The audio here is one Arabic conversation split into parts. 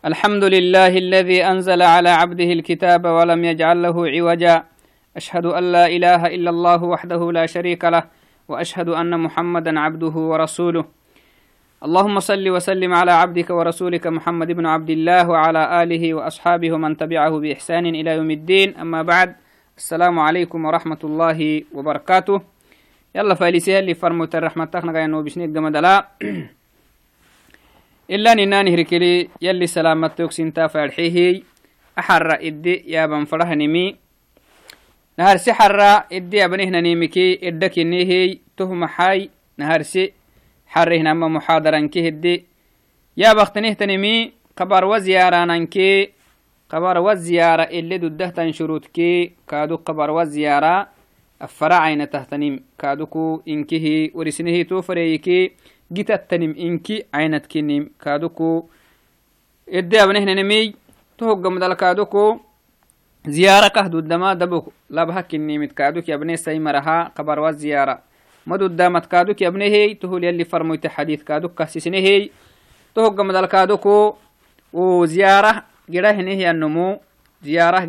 الحمد لله الذي أنزل على عبده الكتاب ولم يجعل له عوجا. أشهد أن لا إله إلا الله وحده لا شريك له وأشهد أن محمدا عبده ورسوله. اللهم صل وسلم على عبدك ورسولك محمد بن عبد الله وعلى آله وأصحابه ومن تبعه بإحسان إلى يوم الدين. أما بعد السلام عليكم ورحمة الله وبركاته. يلا فاليسيه اللي فرموت الرحمة تخنق ينو بشنيك جمدلا إلا ننان هركلي يلي سلامة توكسين فرحيه أحر إدي يا بن فرح نمي. نهار سحر إدي أبنه نيمكي إدك نيهي تهم حي نهار سي حره نما محاضرا كهدي يا بختنه تنمي قبر وزيارة كي. قبر وزيارة اللي دده تنشروت كي. كادو قبر وزيارة أفرع تهتنم كادوكو إنكه ورسنه توفريكي. جيت التنم إنكي عينت كنم كادوكو إدي أبنه نمي تهق مدل كادوكو زيارة كهدو الدما دبوك لابها كنمت كادوك يا ابني سيمرها قبر وزيارة مدود دامت كادوك يبنهي تهول يلي فرمويت حديث كادوك كسسنهي تهق مدل كادوكو وزيارة جراه نهي النمو زيارة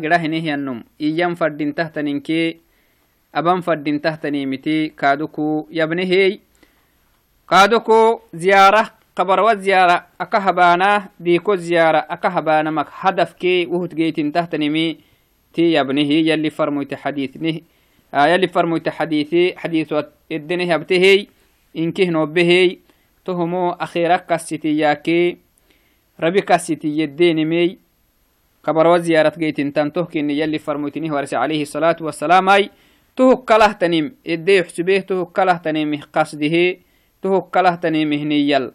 كادوكو زيارة قبر وزيارة أكهبانا ديكو زيارة أكهبانا مك هدف كي وهت جيتين تحت نمي تي يبنهي يلي فرمويت حديث نهي آه يلي فرمويت حديثي حديث الدنيا بتهي إنكه نوبهي. تهمو أخيرا كاسيتي ياكي. ربي كاسيتي يدين مي. قبر وزيارة جيت انتان تهكين يلي فرموتني ورسي عليه الصلاة والسلام أي. تهك كله تنيم إدي يحسبه تهك كله تنيم قصده تهك كله تنيم هنيل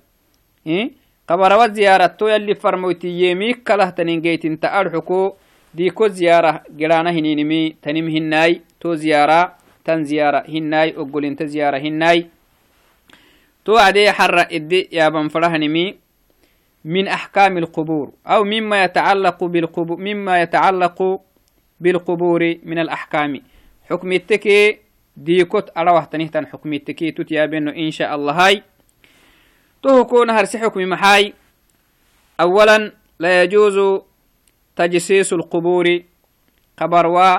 إيه؟ قبر وزيارة تو يلي فرموتي يمي كله تنيم جيت انت أرحكو. ديكو زيارة جلانا هنينمي تنيم هناي تو زيارة تن زيارة هناي. أقول انت زيارة هناي. تو عدي حر إدي يا بنفرهنمي من أحكام القبور. أو مما يتعلق بالقبور مما يتعلق بالقبور من الأحكام. حكم التكي ديكوت أروح تنهتن حكم التكي تتيابين إن شاء الله. هاي. تهكو هرسي حكم محاي أولا لا يجوز تجسيس القبور قبروا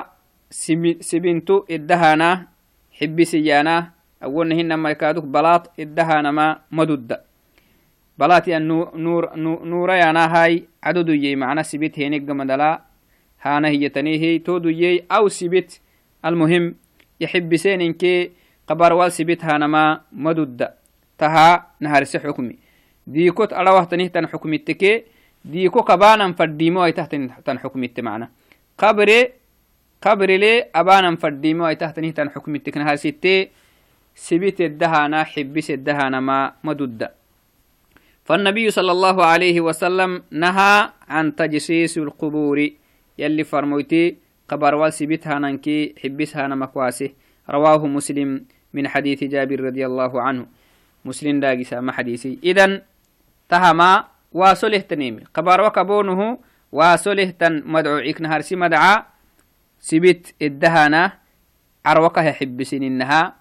سبنتو إدهانا حبي سيانا. أولنا هنا ما يكادوك بلاط إدهانا ما مدد. بلاط يعني نور نور يانا هاي عدد يي معنا سبت هينك جمدلا هانا هي تنيه تودو يي أو سبت المهم يحب سين كي قبر وال سبت هانا ما مدد تها نهار حكمي. ديكوت أروه تنيه تن حكمي التكي ديكو كبانا فرديمو أي تحت تن حكمي معنا. قبري قبر لي أبانا فرديمو أي تحت نهتن حكم التكنها ستة سبيت الدهانا حبس الدهانا ما مدد فالنبي صلى الله عليه وسلم نهى عن تجسيس القبور. يلي فرموتي قبر والسبيتها ننكي حبسها نمكواسه رواه مسلم من حديث جابر رضي الله عنه. مسلم داقسا ما حديثي. إذن تهما واسله تنيمي قبر وكبونه واسله تن مدعو إكنهار هرسي مدعا سبت الدهانة عروكة يحبسين إنها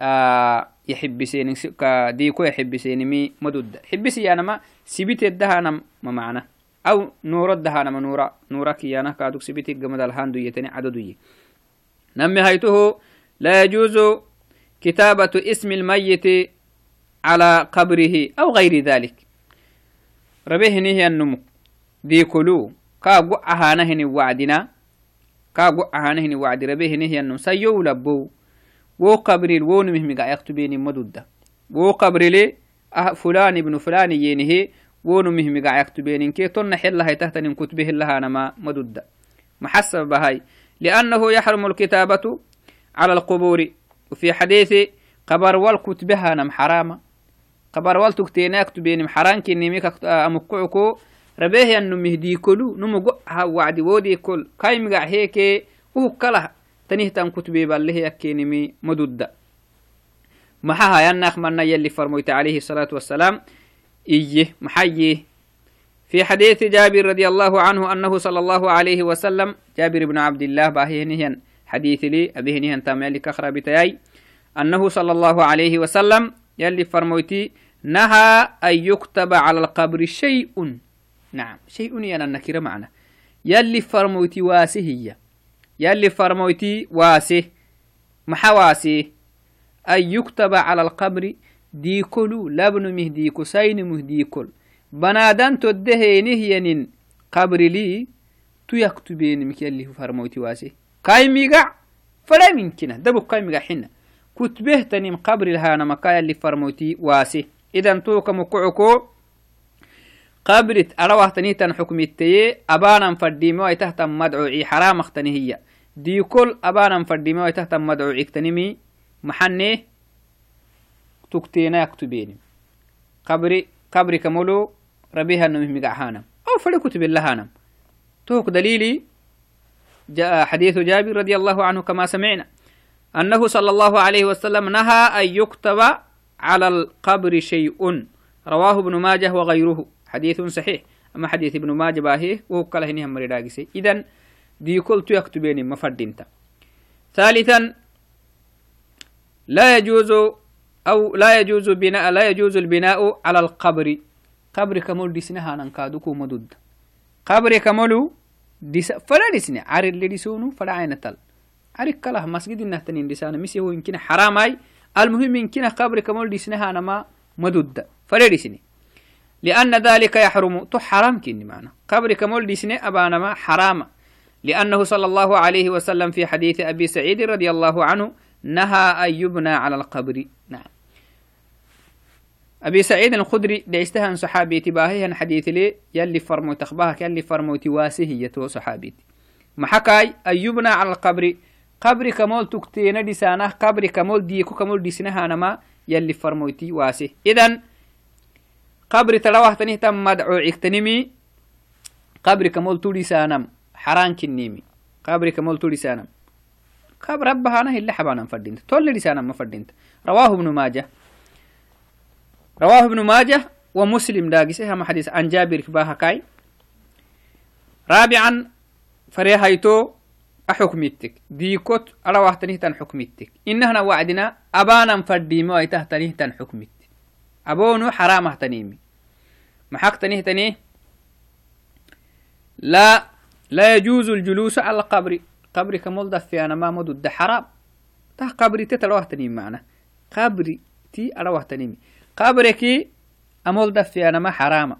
آه يحبسين ديكو يحبسين مي مدود. حبسي أنا ما سبت الدهانة ما معنى أو نور الدهانة ما نورا نورا كيانا كادوك سبت الجمد الهان يتني عدد نمي هيته لا يجوز كتابة اسم الميت على قبره أو غير ذلك. ربيه نهي النمو. ديكولو. كاقو أهانهن وعدنا. كاغو أهانهن وعد. ربيه نهيانو سيو لبو. wo qabril wonu mihmiga yaktubeni madudda wo qabrile ah fulan ibnu fulan yenihe wonu mihmiga yaktubeninke tonna xellahay tahtanin kutbe hillahanama madudda بهاي. لأنه يحرم الكتابة على القبور. وفي حديث قبر والكتبها نم حرامة قبر والتكتينا كتبين حرام كني ميك أمقعكو ربيه أنه مهدي كلو نمو وعدي ودي كل. كاي مقع هيك وهو كله تنيه تن كتبي إيه محيه في حديث جابر رضي الله عنه أنه صلى الله عليه وسلم جابر بن عبد الله باهي نهيا حديث لي أبيه نهيا تامي كخرى بتاي أنه صلى الله عليه وسلم يلي فرميتي نهى أن يكتب على القبر شيء. نعم شيء ينا نكرة معنا. يلي فرموتي واسه هي. يلي فرموتي واسه محواسه. أن يكتب على القبر diikolu labnumih diikosaynumuh diikol banaadan toddeheenihyanin qabrilii tu yallihu farmoyti waase kaimigac fadhaminkina dabuk kaimigaxina kutbehtanim qabrilhaanamaka yalli farmoyti waase idan tuukamukucoko qabrit arawahtanihtan xukmitteye abaanan fadhiimewaytahtan madcuci xaraamakhtani hiya. Diikol abaanan fadhiimewaytahtan madcucigtanimi maxanee تكتينا يكتبيني. قبري قبري كمولو ربيها النمي مقعهانم أو فلي كتب اللهانم توك دليلي جاء حديث جابر رضي الله عنه كما سمعنا. أنه صلى الله عليه وسلم نهى أن يكتب على القبر شيء. رواه ابن ماجه وغيره. حديث صحيح. أما حديث ابن ماجه باهي وهو كله نهم مريداقسي إذن دي قلت يكتبين مفردينتا ثالثا لا يجوز أو لا يجوز بناء لا يجوز البناء على القبر. قبر كمول دي سنها ننكادوكو مدود. قبر كمولو دي س... فلا دي سنة عرر اللي دي سونو فلا عين تل. عرر كله مسجد النهتنين دي سنة ميسي هو يمكن حراماي. المهم يمكن قبر كمول دي سنها نما مدود. فلا دي سنة لأن ذلك يحرم. تو حرام كني معنا. قبر كمول دي سنة أبانا ما حرام. لأنه صلى الله عليه وسلم في حديث أبي سعيد رضي الله عنه نهى أن يبنى على القبر. نعم. أبي سعيد الخدري دعستها صحابي تباهي حديث لي يلي فرمو تخباهك يلي فرمو تواسه يتو صحابيتي محكاي أن يبنى على القبر قبر كمول تكتين ديسانه قبر كمول ديكو كمول ديسنها نما يلي فرموتي واسه إذن قبر تلوه تنهتم مدعو عكتنمي قبر كمول تولي سانم حران كنيمي. قبر كمول تولي سانم قبر ربها أنا اللي حبانا فردينت تولي لسانم ما رواه ابن ماجه. رواه ابن ماجه ومسلم داقسها ما حديث عن جابر كباها كاي. رابعا فريهايتو أحكمتك ديكوت على واحد تن حكمتك إنهنا وعدنا أبانا فرديمو أي تهتنيه تن حكمت أبونو حرام اهتنيمي محق تنيه تنيه لا لا يجوز الجلوس على القبر. قبر كمول دفي أنا ما مدد حرام. ته قبري تتلوه تنيم معنا. قبري تي أروه تنيمي قبرك أمول دفي أنا ما حرام.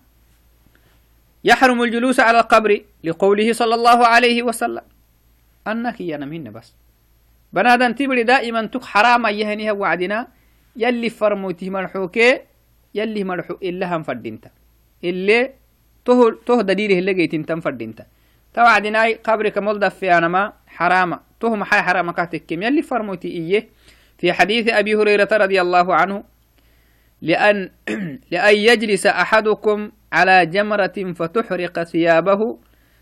يحرم الجلوس على القبر لقوله صلى الله عليه وسلم. أنك يا نمهن بس. بنادن تبري دائما تك حرام يهنيها وعدنا يلي فرموتي مرحوكي يلي مرحو إلا هم فردينتا اللي تو تو دليله اللي جيتين تم فردينتا توعدنا قبرك مول دفي أنا ما حرام. تو محاي حرام كاتك يلي فرموتي إيه. في حديث أبي هريرة رضي الله عنه لأن لأن يجلس أحدكم على جمرة فتحرق ثيابه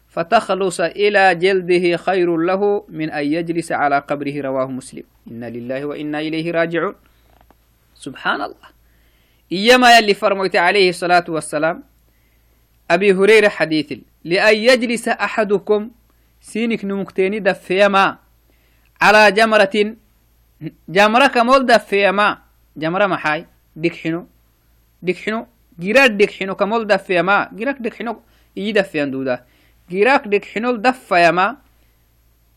فتخلص إلى جلده خير له من أن يجلس على قبره رواه مسلم. إنا لله وإنا إليه راجعون. سبحان الله إيما يلي فرميت عليه الصلاة والسلام أبي هريرة حديث لأن يجلس أحدكم سينك نمكتيني دفيما على جمرة جمرة كمول دفيما جمرة محاي. دكحنو دكحنو جراك دكحنو كمول دفيما جراك دكحنو إي دفيان دودا جراك دكحنو دفيما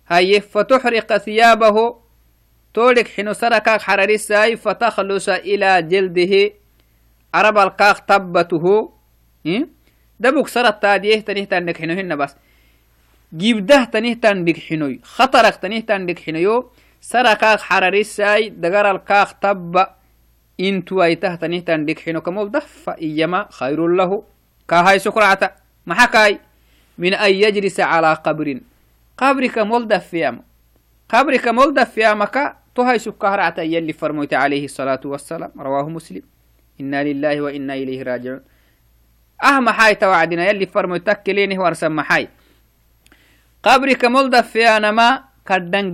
هاي فتحرق ثيابه. تولك حنو سركاك حراريساي فتخلص إلى جلده. عرب القاق تبته. إيه؟ دبك سرت تاديه تنيه تنك حنو هن بس. جيبده تنيه تنك حنوي خطرك intuwaitahtanihtan dhigxinokamob dafa iyama khayrun lahu. Kahaysokuracta maxakaay min an yajlisa calaa qabrin. Qabrika mol dafiyama qabrika mol dafiyamaka tohaysukkahracta yalli farmoyta alayhi asalaatu wasalaam rawahu muslim. Ina lilaahi waina ilayhi raajicuun ah maxay tawacdina yalli farmoy takkelenih warsan maxay? Qabrika mol dafiyanama kaddhan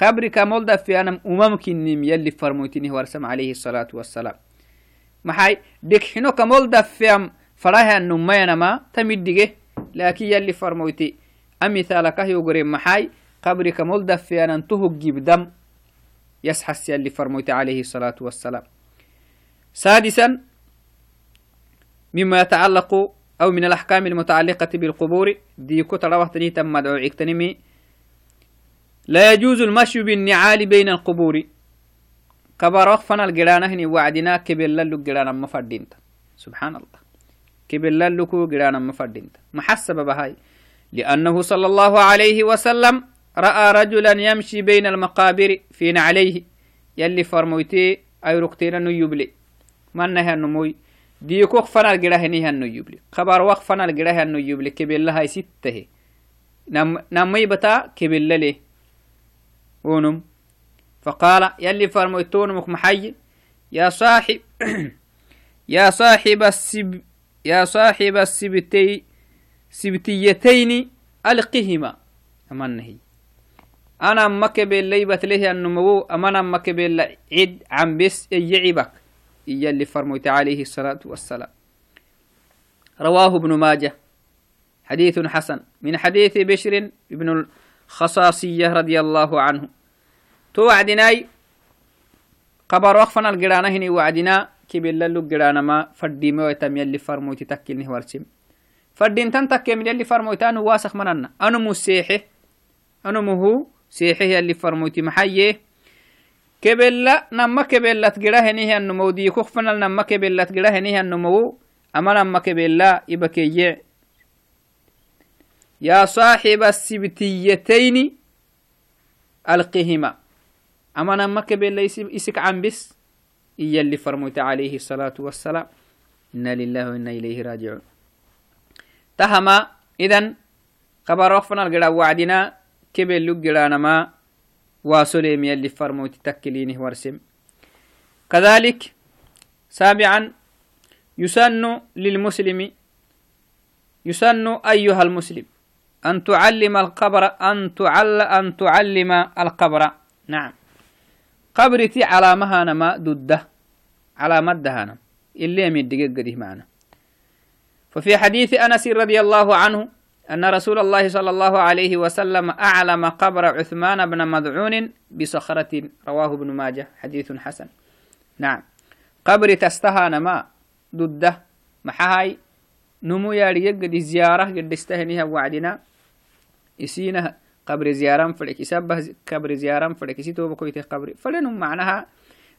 قبرك مولدا في أنا أمم كنيم يلي فرموتيني ورسم عليه الصلاة والسلام. محاي ديك حنو كمولدا في أم فراها النمينا ما تمدقه لكن يلي فرموتي أمثالك يقري محاي قبرك مولدا في أنا انتهو جيب دم. يسحس يلي فرموتي عليه الصلاة والسلام. سادسا مما يتعلق أو من الأحكام المتعلقة بالقبور ديكو تروحتني تم مدعو عكتنمي لا يجوز المشي بالنعال بين القبور. كبر وقفنا الجيران هني وعدنا كبل للو جيران ما فردينت سبحان الله كبل للو جيران ما فردينت محسب بهاي. لأنه صلى الله عليه وسلم رأى رجلا يمشي بين المقابر في نعليه. يلي فرمويتي أي ركتين نيبلي من نهي النموي ديكو وقفنا الجيران هني هنيبلي خبر وقفنا الجيران هنيبلي كبل لها ستة نم نمي بتا كبل ليه ونم فقال يلي فرميتون محي يا صاحب يا صاحب السب يا صاحب السبتي سبتيتين ألقهما. أمان هي أنا أمك باللي بتله النمو أمانا أمك بالله عد عن بس يعبك. يلي فرميت عليه الصلاة والسلام. رواه ابن ماجه. حديث حسن. من حديث بشر بن الخصاصية رضي الله عنه. تو وعدناي قبر وقفنا القرانا هني وعدنا كبلا لو قرانا ما فردي ما يتم يلي فرموتي تكلني ورسم فردين تن تكي من يلي فرموتي أنا واسخ مننا. أنا مسيحي أنا مهو سيحي يلي فرموتي محيي؟ كبلا نما كبلا تقرا هني النمو دي كخفنا نما كبلا تقرا هني النمو أما نما كبلا يبكي يا صاحب السبتيتين ألقهما. أما نما كبير إسك عن بس. إيا اللي فرموت عليه الصلاة والسلام. إنا لله وإنا إليه راجعون. تهما إذن خبر وفنا القرا وعدنا كبير لقرانا ما واسلم يلي فرموت تكلينه ورسم. كذلك سابعا يسن للمسلم يسن أيها المسلم. أن تعلم القبر أن تعل أن تعلم القبر. نعم. قبرتي علامها نما دده علامة دهانا اللي يمد قديه معنا. ففي حديث أنس رضي الله عنه أن رسول الله صلى الله عليه وسلم أعلم قبر عثمان بن مدعون بصخرة رواه ابن ماجه. حديث حسن. نعم. قبر تستهان ما ضده محاي. نمو ياري قد زيارة قد استهنيها وعدنا. يسينها قبر زيارة فلك يسبه قبر زيارة فلك يسيتو بكويته قبر. فلنهم معناها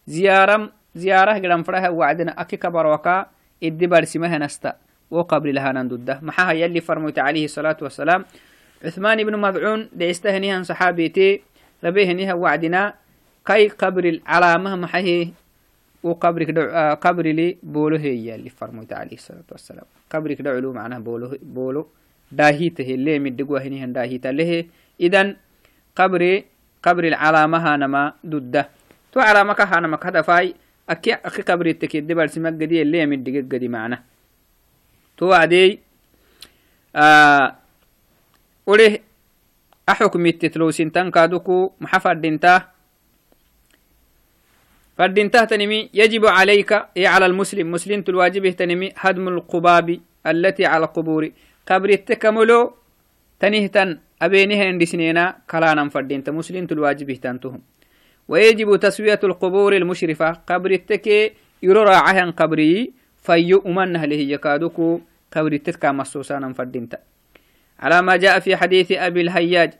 زيارة زيارة قدام فرها وعدنا. أكي كبر وكا إدي برسمها نستا. وقبر لها نندده محاها يلي فرموت عليه الصلاة والسلام. عثمان بن مضعون ديستهنيها صحابيتي. ربيهنيها وعدنا. كي قبر العلامة محيه وقبرك دع... آه قبر لي بولو هي اللي فرموت عليه الصلاة والسلام قبرك دعلو معناها بولو بولو داهيته اللي مدقوا هنيها داهيته له إذن قبري قبر العلامة نما ضده تو علامة كهانا كهذا فاي أكي أكي قبر التكيد دبر سمك قدي اللي من دقيق قدي معنا تو عدي آه وله أحكم التتلو سنتان كادوكو محفر دينتا فردينته تنمي يجب عليك إيه على المسلم مسلم الواجب تنمي هدم القباب التي على القبور قبر التكملو تنهتن أبينها عند سنينا كلانا فردين مسلم الواجب تنتهم. ويجب تسوية القبور المشرفة. قبر التكي يرى عهن قبري فيو أمنه له يكادوكو قبر التكا مصوصانا فردينتا على ما جاء في حديث أبي الهياج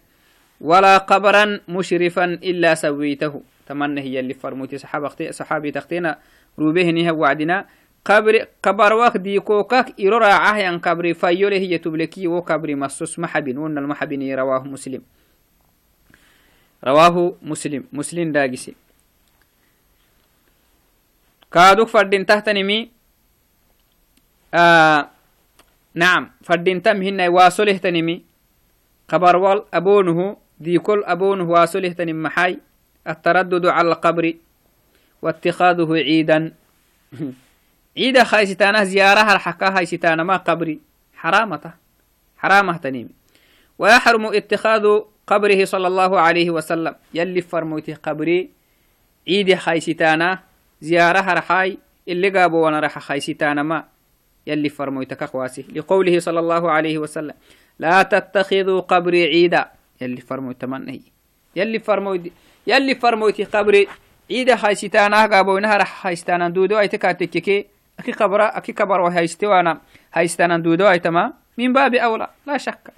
ولا قبرا مشرفا إلا سويته. تمنى هي اللي فرموتي. صحابة صحابي تختينا روبه وعدنا. قبر قبر وقت دي كوكاك إرورا عهيان قبر فايوله هي تبلكي وقبر مصوص محبين. ون المحبين رواه مسلم. رواه مسلم. مسلم داقسي. كادوك فردين تحت نمي آه نعم. فردين تم هنا واصله تنمي قبر وال أبونه دي كل أبونه واصله تنمي محاي. التردد على القبر واتخاذه عيدا. عيدا خايستانا زيارة الحكا هايستانا ما قبري حرامته حرامة تنيم. ويحرم اتخاذ قبره صلى الله عليه وسلم. يلي فرموتي قبري عيد خايستانا زيارة رحاي اللي قابوا وأنا رح خايستانا ما. يلي فرموتك أخواسي لقوله صلى الله عليه وسلم لا تتخذوا قبري عيدا. يلي فرموت تمنهي يلي فرموتي يلي فرموتي قبري عيدا خايستانا قابوا نهر خايستانا دودو ايتكاتككي أكي قبرة أكي كبر وهيستي وأنا هايستان دودو أيتما. من باب أولى لا شك.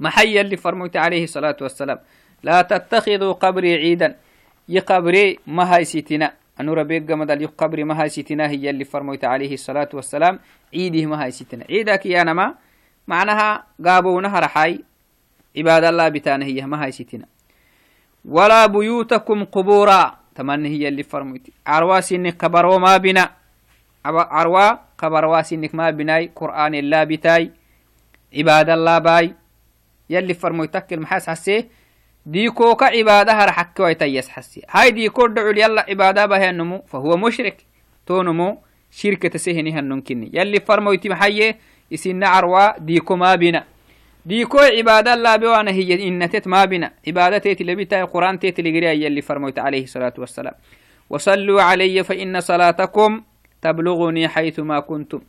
محي اللي فرموت عليه الصلاة والسلام. لا تتخذوا قبري عيدا. يقبري ما هاي سيتنا أنو ربيك قمد يقبري ما هاي سيتنا هي اللي فرموت عليه الصلاة والسلام. عيده ما هاي سيتنا عيدك يا نما معناها قابونها رحاي عباد الله بتانه هي ما هاي سيتنا ولا بيوتكم قبورا. تمنى هي اللي فرموت عرواس إنك قبروا ما بنا. عروا قبرواس إنك ما بناي. قرآن الله بتاي. عباد الله باي. يلي فرمويتك المحاس حسيه ديكو كعبادة رحك ويتيس حسي. هاي ديكو دعو يلا عبادة بها النمو. فهو مشرك. تو نمو. شركة سهنها النمكني. يلي فرمويتي محيه يسن عروا ديكو ما بنا. ديكو عبادة لا بوانا هي إن تت ما بنا. عبادة تيت لبتا القرآن تيت لقريا يلي فرمويت عليه الصلاة والسلام. وصلوا علي فإن صلاتكم تبلغني حيث ما كنتم.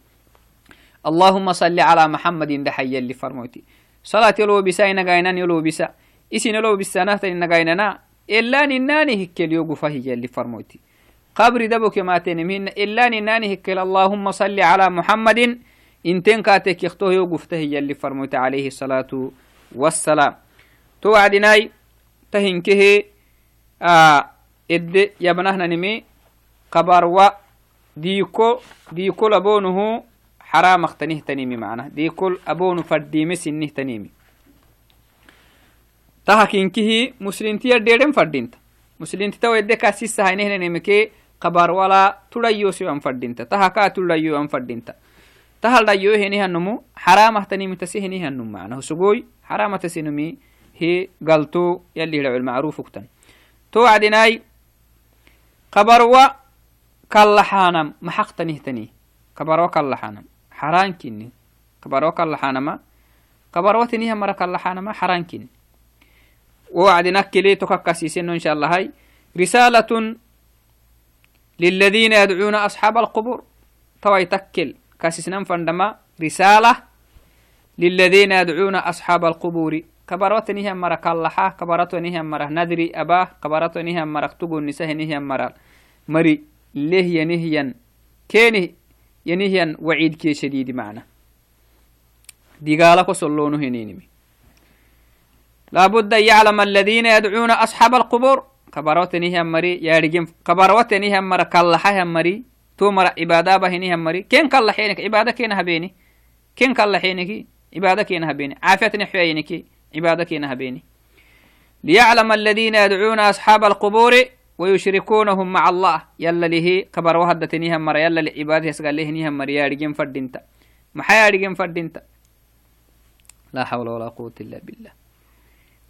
اللهم صل على محمد دحي يلي فرمويتي صلاة يلو بسا نغاينان يلو بسا إسين يلو بسا نهتن نغايننا إلا نناني هكل يوغو فهي اللي فرموتي. قبر دبك ما تنمين. إلا نناني هكل اللهم صل على محمد إنتين كاتك يختوه يوغو فتهي اللي فرموتي عليه الصلاة والسلام. توعدناي تهنكه آه إد يبنهنا نمي قبر ديكو ديكو لبونه حرام اختنيه تنيمي معنا. دي كل أبون فرديمي سنه تنيمي. تها كينكيه مسلم تيا ديرم فردينتا مسلم تتو يدي كاسيس هاينه نيمكي قبار ولا تليو تها ليو هني هنمو حرام اختنيمي تسيهني هنم معنا سقوي حرام تسينمي هي قلتو يلي لعو المعروف اكتن تو عدناي قبروا كاللحانم محقتنه تني قبروا كاللحانم حرانكني كبروك اللحانما كبروتني هم مرك اللحانما حرانكني وعد نكلي تككسيسين إن شاء الله هاي رسالة للذين يدعون أصحاب القبور توي تكل كاسسنا فندما رسالة للذين يدعون أصحاب القبور. كبرتني هم مرك اللحا كبرتني هم مرك ندري أباه كبرتني هم مرك تقول نسهني هم مرك مري. ليه ينهيا كيني ينهيا وعيد كي شديد معنا. دقالك صلونه هنينمي. لابد أن يعلم الذين يدعون أصحاب القبور. كبروتني هم مري يارجم كبروتني هم مر كالله مري. تو مر عبادة بهني هم مري كين كالله حينك؟ عبادة كين هبيني؟ كين كالله حينك؟ عبادة كين هبيني. عافيتني حيينك. عبادة كين هبيني. ليعلم الذين يدعون أصحاب القبور ويشركونهم مع الله. يلا له كبر وهدتني هم مر يلا لعباده يسقال له نهم مر يارجين فردينتا. محا يارجين فردينتا. لا حول ولا قوة إلا بالله.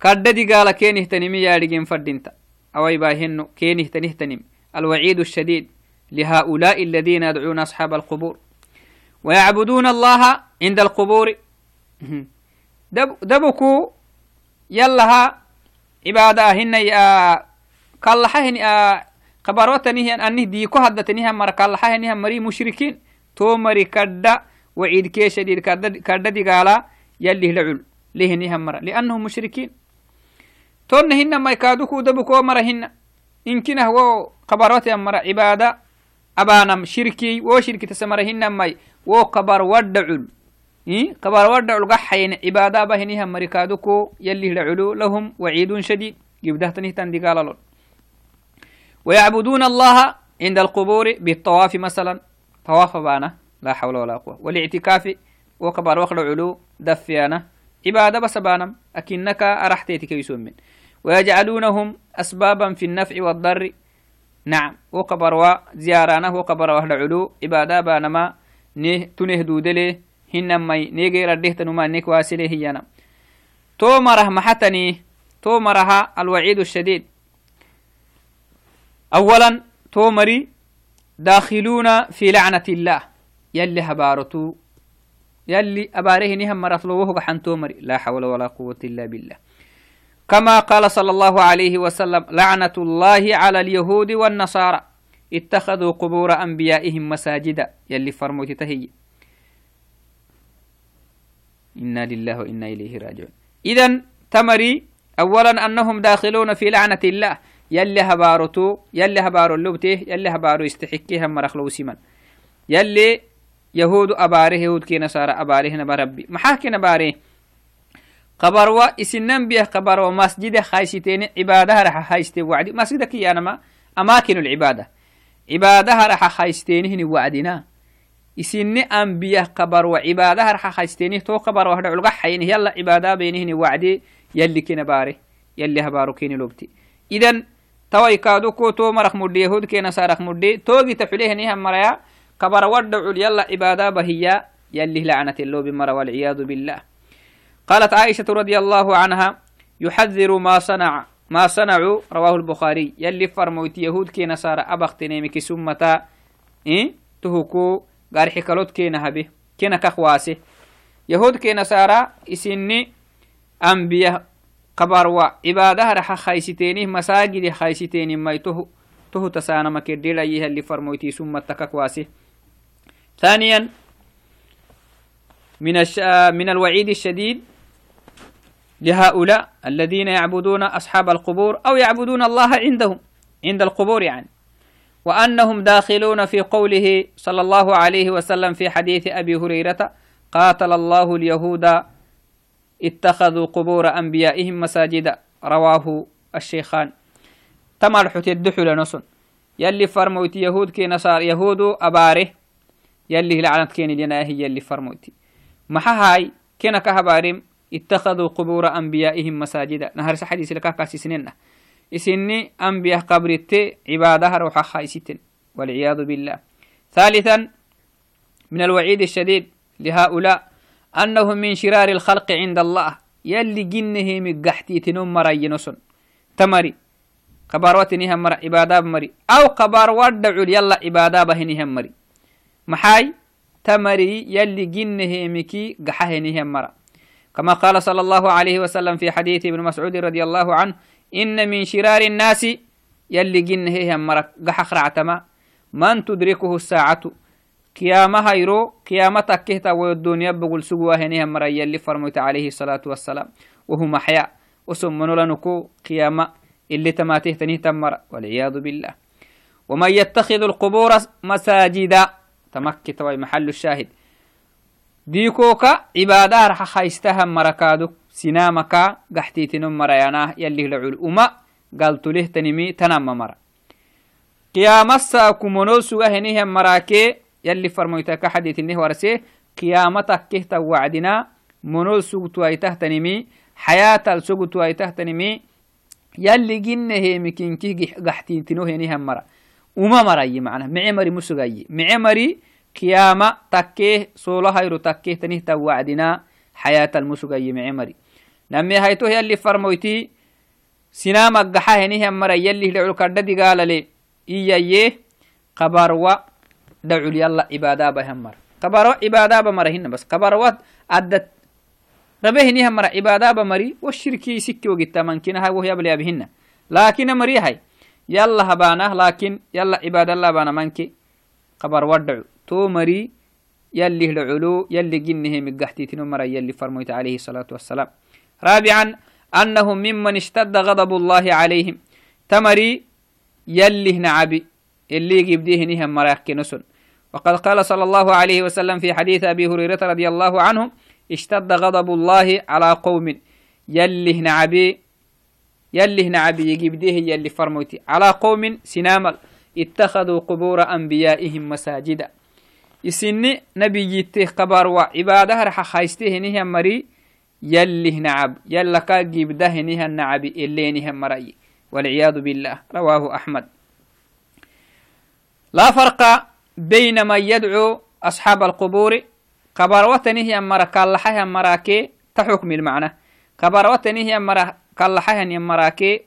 كرددي قال كين اهتنمي يارجين فردينتا. أو يباهنو كين اهتنم. الوعيد الشديد. لهؤلاء الذين يدعون أصحاب القبور. ويعبدون الله عند القبور. دب دبكو يلا عبادة هن كالحهن قبروتني أنه ديكو هدتني هم مر كالحهن مري مشركين. تو مري كدا وعيد كي شديد كدا دي قالا يلي لعل لهني هم مر لأنهم مشركين. تون هن ما يكادوكو دبكو مر هن. يمكن هو قبروت مر عبادة. أبانم شركي و شركي تسمر هن ماي و قبر ودعل إيه ودعل قحين عبادة بهني هم مريكادوكو يلي لعلو لهم وعيد شديد. يبدأ تنهتن ويعبدون الله عند القبور بالطواف مثلا. طواف بانا لا حول ولا قوة. والاعتكاف وكبر وخل علو دفيانا. عبادة بس بانم أكنك أرحتيتك يسمن ويجعلونهم أسبابا في النفع والضر. نعم. وكبر وزيارانه وكبر وهل علو. عبادة بانما نه تنه دودله. هنمي نيجي ردهت نما نيك واسله هينا تو مره محتني. تو مرها الوعيد الشديد. أولا تومري داخلون في لعنة الله. يلي هبارتو. يلي أباره نهم مرطلوه حن تومري لا حول ولا قوة إلا بالله. كما قال صلى الله عليه وسلم لعنة الله على اليهود والنصارى. اتخذوا قبور أنبيائهم مساجدا يلي فرموت تهي. إنا لله وإنا إليه راجعون. إذا تمري أولا أنهم داخلون في لعنة الله. يلي هبارتو يلي هبارو اللبته يلي هبارو استحكيها مرخلو سمن يلي يهود أباره يهود كي نصارى أباره نبا ربي محاكي نباره قبروا إسنن بيه قبروا مسجد خايستين عبادة رح خايستين وعدي. مسجد كي أنا أماكن العبادة. عبادة رح خايستين هني وعدنا إسن أنبياء قبر وعبادة رح خايستين تو قبر وهذا علقة حين يلا عبادة بينهن وعدي. يلي كنا باره يلي هبارو كيني لوبتي. إذن توي كادو كو تو مرخ مدي يهود كي نصارخ مدي توغي تحليه نيهم مريا. قبر ودعو يلا عبادة بهيا. قالت عائشة رضي الله عنها يحذر ما صنع ما صنعوا رواه البخاري. يلي فرموت يهود كي نصارى أبختني مكي سمتا إيه؟ تهكو قارحي كالوت كي نهبه كي كخواسه يهود كي نصارى إسني أنبياء قبر وعبادة رح خيستينه مساجد خيستينه ما يتهو تهو تسانا مكدل أيها اللي فرموتي سمتا كخواسه. ثانيا من الش... من الوعيد الشديد لهؤلاء الذين يعبدون أصحاب القبور أو يعبدون الله عندهم عند القبور يعني. وأنهم داخلون في قوله صلى الله عليه وسلم في حديث أبي هريرة قاتل الله اليهود اتخذوا قبور أنبيائهم مساجد رواه الشيخان. تمر حتى الدحل نصن يلي فرموت يهود كي نصار يهود أباره يلي لعنت كين لنا هي يلي فرموتي. محا هاي كنا كهبارم اتخذوا قبور أنبيائهم مساجدا. نهر سحديث لك كاسسنين إسني أنبياء قبرت عبادها روح خايستن والعياذ بالله. ثالثا من الوعيد الشديد لهؤلاء أنهم من شرار الخلق عند الله. يلي جنه مقحتي تنم مري نسن. تمري. قباروات نهم مر عبادة مري أو قبار ودعوا يلا عبادة بهنهم مري. محاي تمري يلي جنه مكي قحه نهم مرأ. كما قال صلى الله عليه وسلم في حديث ابن مسعود رضي الله عنه إن من شرار الناس يلي جن هي مرك قحخ رعتما من تدركه الساعة؟ قيامة هيرو قيامتك كهتا والدنيا بقول سقوا هنيها مرا يلي فرميت عليه الصلاة والسلام وهو محيا وسم لنكو قيامة اللي تماته تنيه تمر والعياذ بالله. ومن يتخذ القبور مساجدا تمكت محل الشاهد. ديكوكا عبادة رح خايستها مركادو سنامكا قحتيتنم مريانا يلي لعول أما قالت له تنمي تنام مرا قيامة سوى هنيه مراكي يلي فرمويتك حديث النه ورسيه قيامتك كهتا وعدنا منو سوى ايته تنمي حياة السوى ايته تنمي يلي جنه مكينكي قحتيتنو هنيه مرا وما مرأي معنا معمري مسوغي معمري قيامة تكيه صولة هيرو تكيه تنيه توعدنا حياة المسوغي معمري نمي هيتو هي اللي فرمويتي سنام القحا هنيه مرا يلي لعلو كرددي قال لي إيا يه قبروا دعو لي الله عبادة بهمر قبروا عبادة بمرهن بس قبروا أدت ربه نيه مرا عبادة بمري والشركي سكي وقتا من كنا هاي وهي بلي بهن لكن مري هاي يلا هبانا لكن يلا عبادة الله بانا منكي قبر ودعو تو مري يلي العلو يلي جنه مقحتي تنمر يلي فرميت عليه الصلاة والسلام. رابعا أنهم ممن اشتد غضب الله عليهم. تمري يلي نعبي اللي يجبديه نهم مراك نسن وقد قال صلى الله عليه وسلم في حديث أبي هريرة رضي الله عنه اشتد غضب الله على قوم. يلي نعبي يلي نعبي يجبديه يلي فرموتي على قوم سنام اتخذوا قبور أنبيائهم مساجدا. يسني نبي يتيه قبر وعبادة رح خايسته نهم مري يلي نعب يلا كاجيب ده نها النعب اللي نهم مرأي والعياذ بالله. رواه أحمد. لا فرق بين من يدعو أصحاب القبور قبروتني هي مركا لحها مراكي تحكم المعنى. قبروتني هي مركا لحها مراكي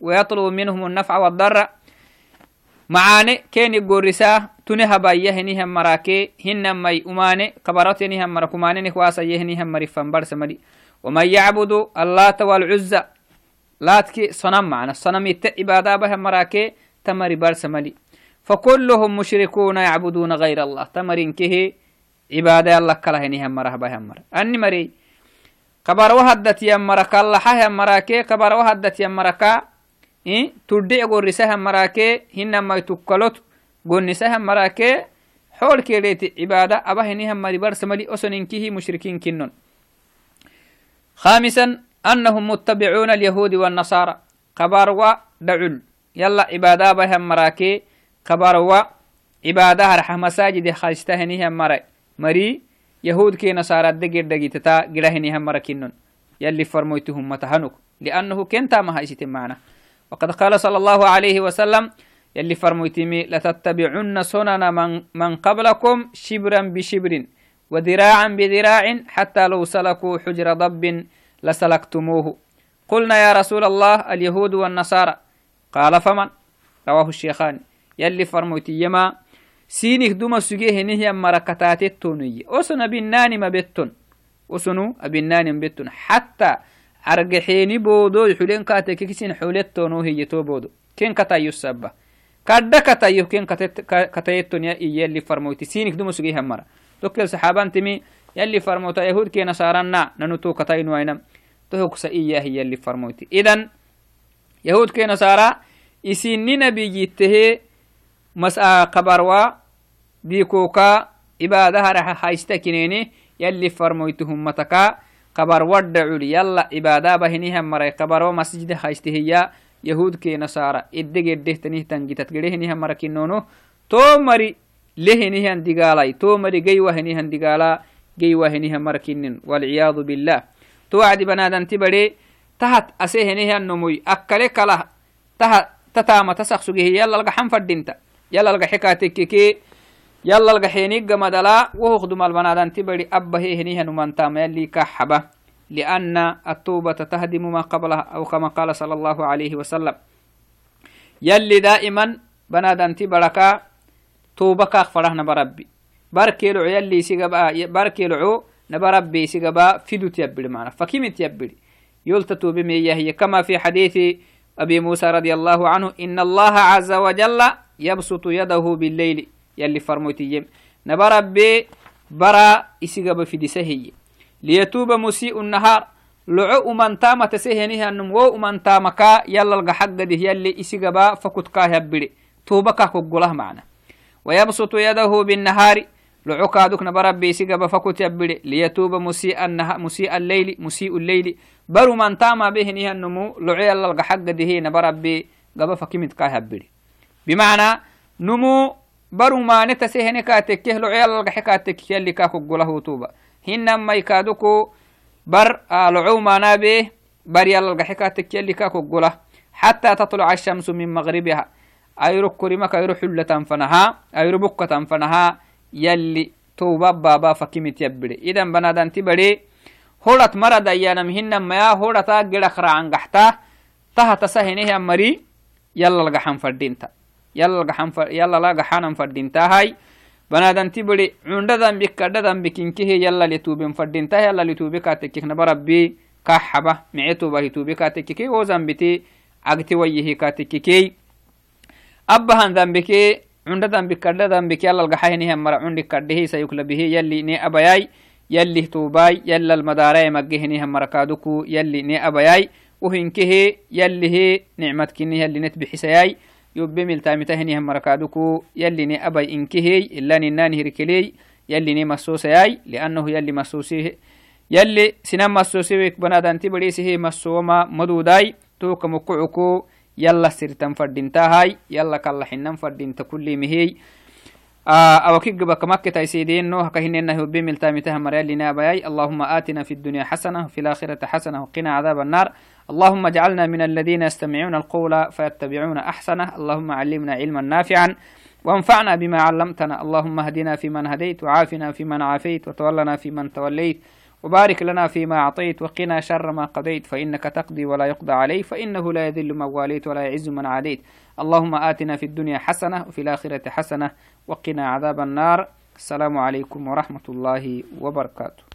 هنم مي أماني قبروتني هم مركماني نخواسا يهنهم مرفن برس مدي. ومن يعبد اللات والعزى لاتك صنم معنا. الصنم يت عبادة بها مراكي تمر برسملي فكلهم مشركون يعبدون غير الله. تمرين كه عبادة الله كله نهم مره بها مر. أني مري. كبر وهدت يمرك الله حه مراكي. كبر وهدت يمركا إيه؟ تدعي قرسها مراكي هنما يتكلت مراكي حول كيريت عبادة أبهنها مري برسملي أسننكه مشركين كنن خامسا أنهم متبعون اليهود والنصارى قباروا دعل يلا عبادة بهم مراكي قباروا عبادة رح مساجد خالستهنها مري مري يهود كي نصارى دقير دقيتتا قرهنها مركنن يلي فرميتهم متهنك لأنه كنتا ما هايشت معنا وقد قال صلى الله عليه وسلم يلي فرميتمي لتتبعن سنن من, من قبلكم شبرا بشبر وذراعا بذراع حتى لو سلكوا حجر ضب لسلكتموه. قلنا يا رسول الله اليهود والنصارى. قال فمن؟ رواه الشيخان. يلي فرميتي يما سينك دوما سجيه نهي مركتات التونية أسنا بناني ما بتون أسنو أبناني بتون حتى أرجحيني بودو يحولين كاتك كيسين حولتونو هي تو بودو كين كتايو السبة؟ كدا كتايو كين كتايتون يا إيه اللي فرموتي. سينك دوما سجيه مرة. توكل صحابان تمي يلي فرموتا يهود كي نصارنا ننتو كتاين وينم تهوك سئية هي اللي فرموتي. إذن يهود كي نصارى إسيني نبي جيته مسأ قبروا. ديكوكا إبادة رح هايستكينيني يلي فرموتهم متكا قبر ودعوا يلا إبادة بهنيها مري قبروا مسجد هايستهيا yahudkee nasara eddegeddehtanihtan gitatgedehenihan marakinono to mari lehenihan digaalai to mari geiwahenihan digaala geiwahenihan marakinin walciyadu billah. To wacdi banadanti bade tahat asehenihan nomoy. Akkale kalah taha tataama tasaqsugehi yalalgaxan fadhinta yalalgaxekaatekkeke yalalgaxeeniggamadala wohoqdumal banadanti badi abba hehenihanumantama yallikaa xaba يلي لأن التوبة تهدم ما قبلها أو كما قال صلى الله عليه وسلم. يلي دائما بنادن تبركا توبة كاخ فرحنا بربي barkeelo yalli sigaba barkeelo نبربي سيقبا فيدو تيبري معنا. فكيم تيبري؟ يلتتو بمية هي كما في حديث أبي موسى رضي الله عنه إن الله عز وجل يبسط يده بالليل. يلي فرموتي نبربي برا إسيقبا في دسهي ليتوب مسيء النهار. لعو من تام تسهنه أنم وو من تامكا يلا القى حق ده يلي إسيقبا فكت كاه يبري. توبكا كقوله معنا. ويبسط يده بالنهار. لعكادك نبربي سيقب فكت يبري. ليتوب مسيء النها مسيء الليل مسيء الليل. برو من تام به نها النمو لعي الله حق ده نبربي قب فكمت كاه يبري. بمعنى نمو برو ما نتسهن كاتك لعي الله حكاتك يلي كاكو قله توبة. هنما يكادكو بر لعو ما نابه بر يلا حكاتك يلي كاكو حتى تطلع الشمس من مغربها أيرو كريمك أيرو حلة فنها أيرو بكة فنها يلي توبا بابا فكيمت يبري إذا بنادان تبري هورت مرد أيانم هن ما هورتا جلخ عن قحتا تها تسهنه مري يلا لقحان فردينتا يلا فر... يلا لقحان فردينتا هاي بنادان تبري عنددان بك كددان بكينكه يلا لتوبين فردينتا يلا لتوبي كاتكك نبربي كحبة معيتو به توبي كاتككي وزن بتي أغتي ويهي كاتككي أبهان ذنبكي cunda dambik kadha dambik yalal gaxahinihan mara cundik kadhihisa yuklabihi yalli ne abayai yalli tubai yallal madaraye maggehinihan marakaduku yalli ne abayai uhinkehe yallihe nicmatkini yalli net bixisayai yobbe miltamitahinihan marakaduku yalli ne abay inkehey ilaninani hirkeley yalli ne masosayai liannahu yalli masosihe yalli sinan masosiwek banadanti badhisihe masoma madudai toka mukucuku يلا سرتن فردينتاهاي يلا كلا حنن فردينتا كل مهي أوكيك بك مكة تيسيدين نوح كهنين هو بمل تامتها مريال لنا بياي اللهم آتنا في اللهم اجعلنا من الذين يستمعون القول فيتبعون أحسنه. اللهم علمنا علما نافعا وانفعنا بما علمتنا. اللهم اهدنا فيمن هديت وعافنا فيمن عافيت وتولنا فيمن توليت وبارك لنا فيما أعطيت وقنا شر ما قضيت. فإنك تقضي ولا يقضى عليه فإنه لا يذل من واليت ولا يعز من عاديت. اللهم آتنا في الدنيا حسنة وفي الآخرة حسنة وقنا عذاب النار. السلام عليكم ورحمة الله وبركاته.